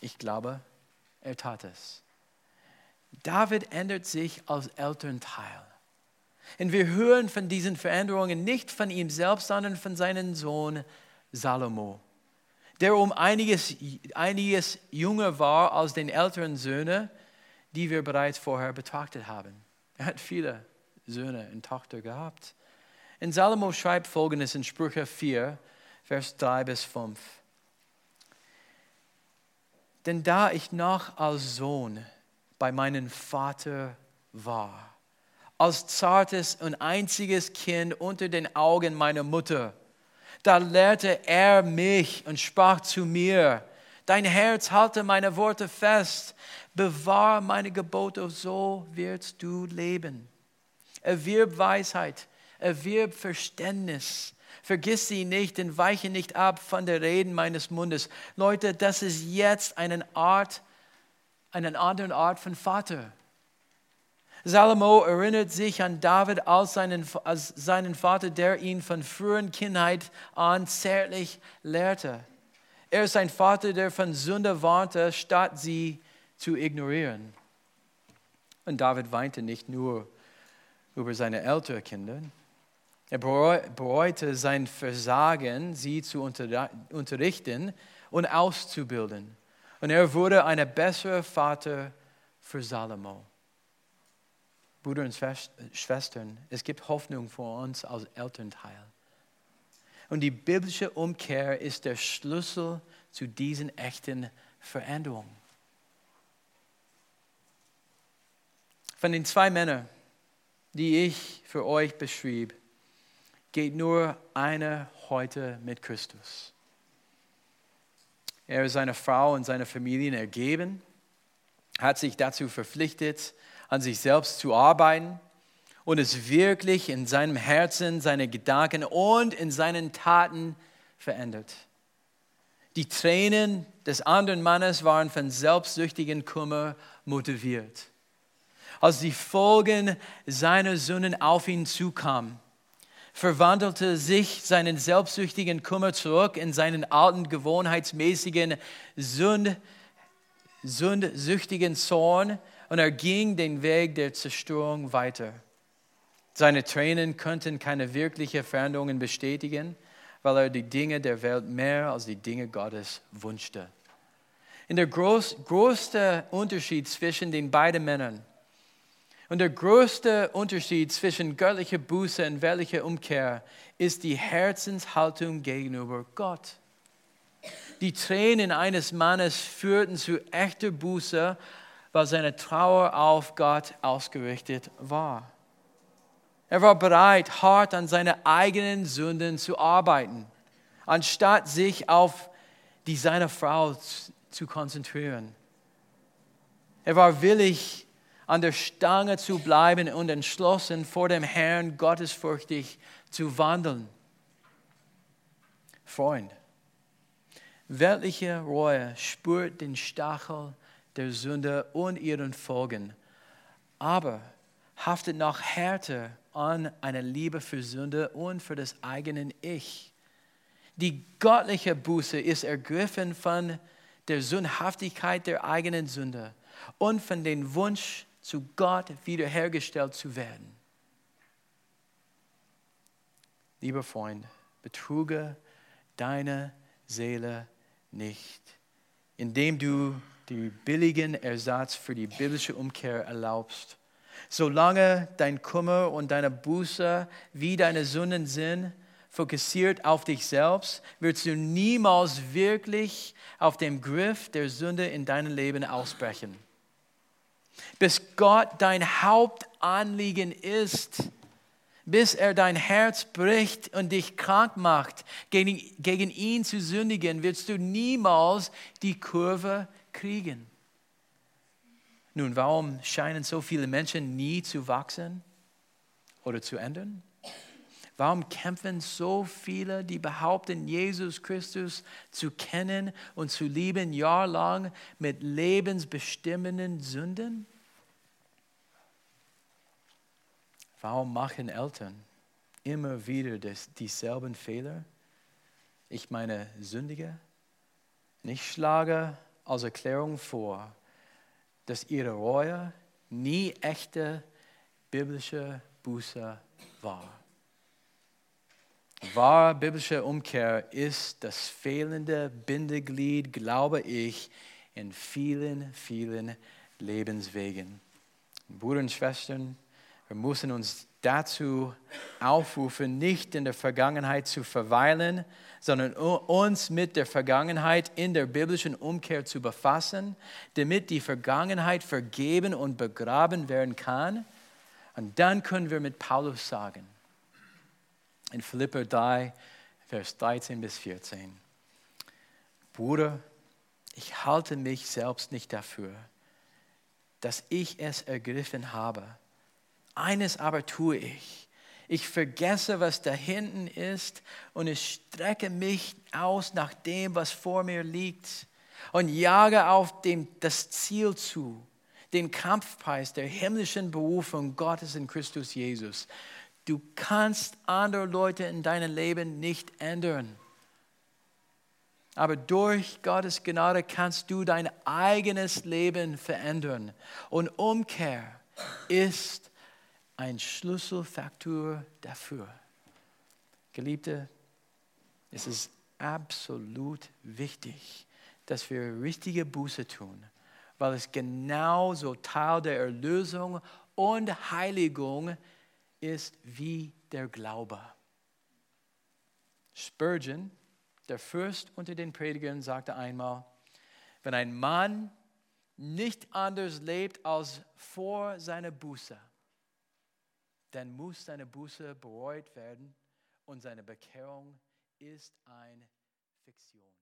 Ich glaube, er tat es. David ändert sich als Elternteil. Und wir hören von diesen Veränderungen nicht von ihm selbst, sondern von seinem Sohn Salomo, der um einiges, einiges jünger war als den älteren Söhne, die wir bereits vorher betrachtet haben. Er hat viele Söhne und Tochter gehabt. Und Salomo schreibt folgendes in Sprüche 4, Vers 3 bis 5. Denn da ich noch als Sohn bei meinem Vater war, als zartes und einziges Kind unter den Augen meiner Mutter, da lehrte er mich und sprach zu mir, dein Herz halte meine Worte fest, bewahr meine Gebote, so wirst du leben. Erwirb Weisheit, erwirb Verständnis, vergiss sie nicht und weiche nicht ab von der Reden meines Mundes. Leute, das ist jetzt eine Art, eine andere Art von Vater. Salomo erinnert sich an David als seinen, als seinen Vater, der ihn von frühen Kindheit an zärtlich lehrte. Er ist ein Vater, der von Sünde warnte, statt sie zu ignorieren. Und David weinte nicht nur über seine älteren Kinder. Er bereute sein Versagen, sie zu unterrichten und auszubilden. Und er wurde ein besserer Vater für Salomo. Brüder und Schwestern, es gibt Hoffnung für uns als Elternteil. Und die biblische Umkehr ist der Schlüssel zu diesen echten Veränderungen. Von den zwei Männern, die ich für euch beschrieb, geht nur einer heute mit Christus. Er ist seiner Frau und seiner Familie ergeben, hat sich dazu verpflichtet, an sich selbst zu arbeiten und es wirklich in seinem Herzen, seine Gedanken und in seinen Taten verändert. Die Tränen des anderen Mannes waren von selbstsüchtigen Kummer motiviert. Als die Folgen seiner Sünden auf ihn zukamen, verwandelte sich seinen selbstsüchtigen Kummer zurück in seinen alten, gewohnheitsmäßigen, sünd, sündsüchtigen Zorn und er ging den Weg der Zerstörung weiter. Seine Tränen könnten keine wirklichen Veränderungen bestätigen, weil er die Dinge der Welt mehr als die Dinge Gottes wünschte. Und der groß, größte Unterschied zwischen den beiden Männern und der größte Unterschied zwischen göttlicher Buße und weltlicher Umkehr ist die Herzenshaltung gegenüber Gott. Die Tränen eines Mannes führten zu echter Buße, weil seine Trauer auf Gott ausgerichtet war. Er war bereit, hart an seine eigenen Sünden zu arbeiten, anstatt sich auf die seiner Frau zu konzentrieren. Er war willig, an der Stange zu bleiben und entschlossen, vor dem Herrn gottesfürchtig zu wandeln. Freund, weltliche Reue spürt den Stachel der Sünde und ihren Folgen, aber haftet noch härter an einer Liebe für Sünde und für das eigene Ich. Die göttliche Buße ist ergriffen von der Sündhaftigkeit der eigenen Sünde und von dem Wunsch, zu Gott wiederhergestellt zu werden. Lieber Freund, betrüge deine Seele nicht, indem du den billigen Ersatz für die biblische Umkehr erlaubst. Solange dein Kummer und deine Buße wie deine Sünden sind, fokussiert auf dich selbst, wirst du niemals wirklich auf dem Griff der Sünde in deinem Leben ausbrechen. Bis Gott dein Hauptanliegen ist, bis er dein Herz bricht und dich krank macht, gegen, gegen ihn zu sündigen, wirst du niemals die Kurve kriegen. Nun, warum scheinen so viele Menschen nie zu wachsen oder zu ändern? Warum kämpfen so viele, die behaupten, Jesus Christus zu kennen und zu lieben, jahrelang mit lebensbestimmenden Sünden? Warum machen Eltern immer wieder das, dieselben Fehler? Ich meine, Sündige. Ich schlage als Erklärung vor, dass ihre Reue nie echte biblische Buße war. Wahre biblische Umkehr ist das fehlende Bindeglied, glaube ich, in vielen, vielen Lebenswegen. Brüder und Schwestern, wir müssen uns dazu aufrufen, nicht in der Vergangenheit zu verweilen, sondern uns mit der Vergangenheit in der biblischen Umkehr zu befassen, damit die Vergangenheit vergeben und begraben werden kann. Und dann können wir mit Paulus sagen, in Philipper 3, Vers 13 bis 14, Bruder, ich halte mich selbst nicht dafür, dass ich es ergriffen habe. Eines aber tue ich. Ich vergesse, was da hinten ist und ich strecke mich aus nach dem, was vor mir liegt und jage auf dem, das Ziel zu, den Kampfpreis der himmlischen Berufung Gottes in Christus Jesus. Du kannst andere Leute in deinem Leben nicht ändern. Aber durch Gottes Gnade kannst du dein eigenes Leben verändern. Und Umkehr ist ein Schlüsselfaktor dafür. Geliebte, es ist absolut wichtig, dass wir richtige Buße tun, weil es genauso Teil der Erlösung und Heiligung ist wie der Glaube. Spurgeon, der Fürst unter den Predigern, sagte einmal, wenn ein Mann nicht anders lebt als vor seiner Buße, dann muss seine Buße bereut werden und seine Bekehrung ist eine Fiktion.